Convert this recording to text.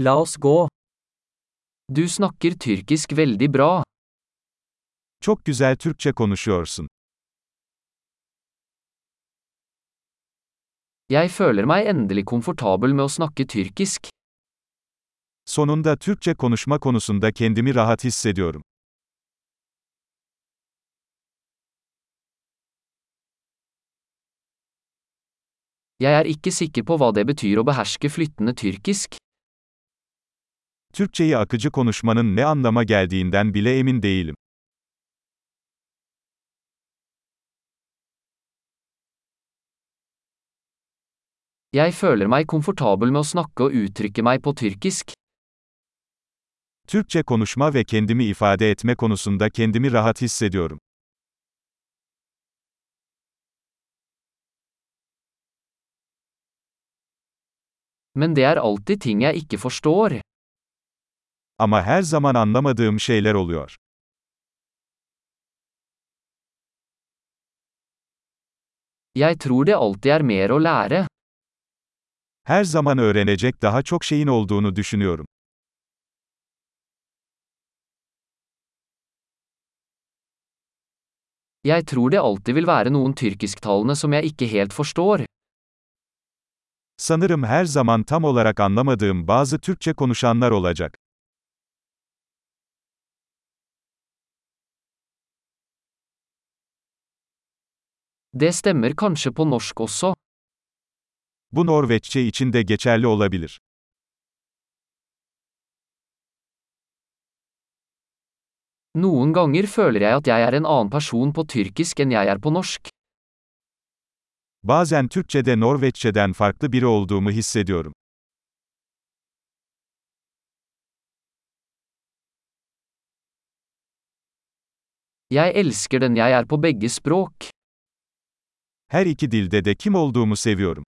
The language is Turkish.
La oss gå. Du snakker tyrkisk veldig bra. Çok güzel Türkçe konuşuyorsun. Jeg føler meg endelig komfortabel med å snakke tyrkisk. Sonunda Türkçe konuşma konusunda kendimi rahat hissediyorum. Jeg er ikke sikker på hva det betyr å beherske flyttende tyrkisk. Türkçeyi akıcı konuşmanın ne anlama geldiğinden bile emin değilim. Jeg føler meg komfortabel med å snakke og uttrykke meg på tyrkisk. Türkçe konuşma ve kendimi ifade etme konusunda kendimi rahat hissediyorum. Men det er alltid ting jeg ikke forstår. Ama her zaman anlamadığım şeyler oluyor. Jeg tror det alltid er mer å lære. Her zaman öğrenecek daha çok şeyin olduğunu düşünüyorum. Jeg tror det alltid vil være noen tyrkisktalende som jeg ikke helt forstår. Sanırım her zaman tam olarak anlamadığım bazı Türkçe konuşanlar olacak. Det stemmer kanskje på norsk også. Bu Norveççe için de geçerli olabilir. Noen ganger føler jeg at jeg er en annen person på tyrkisk enn jeg er på norsk. Bazen Türkçede Norveççeden farklı biri olduğumu hissediyorum. Jeg elsker den jeg er på begge språk. Her iki dilde de kim olduğumu seviyorum.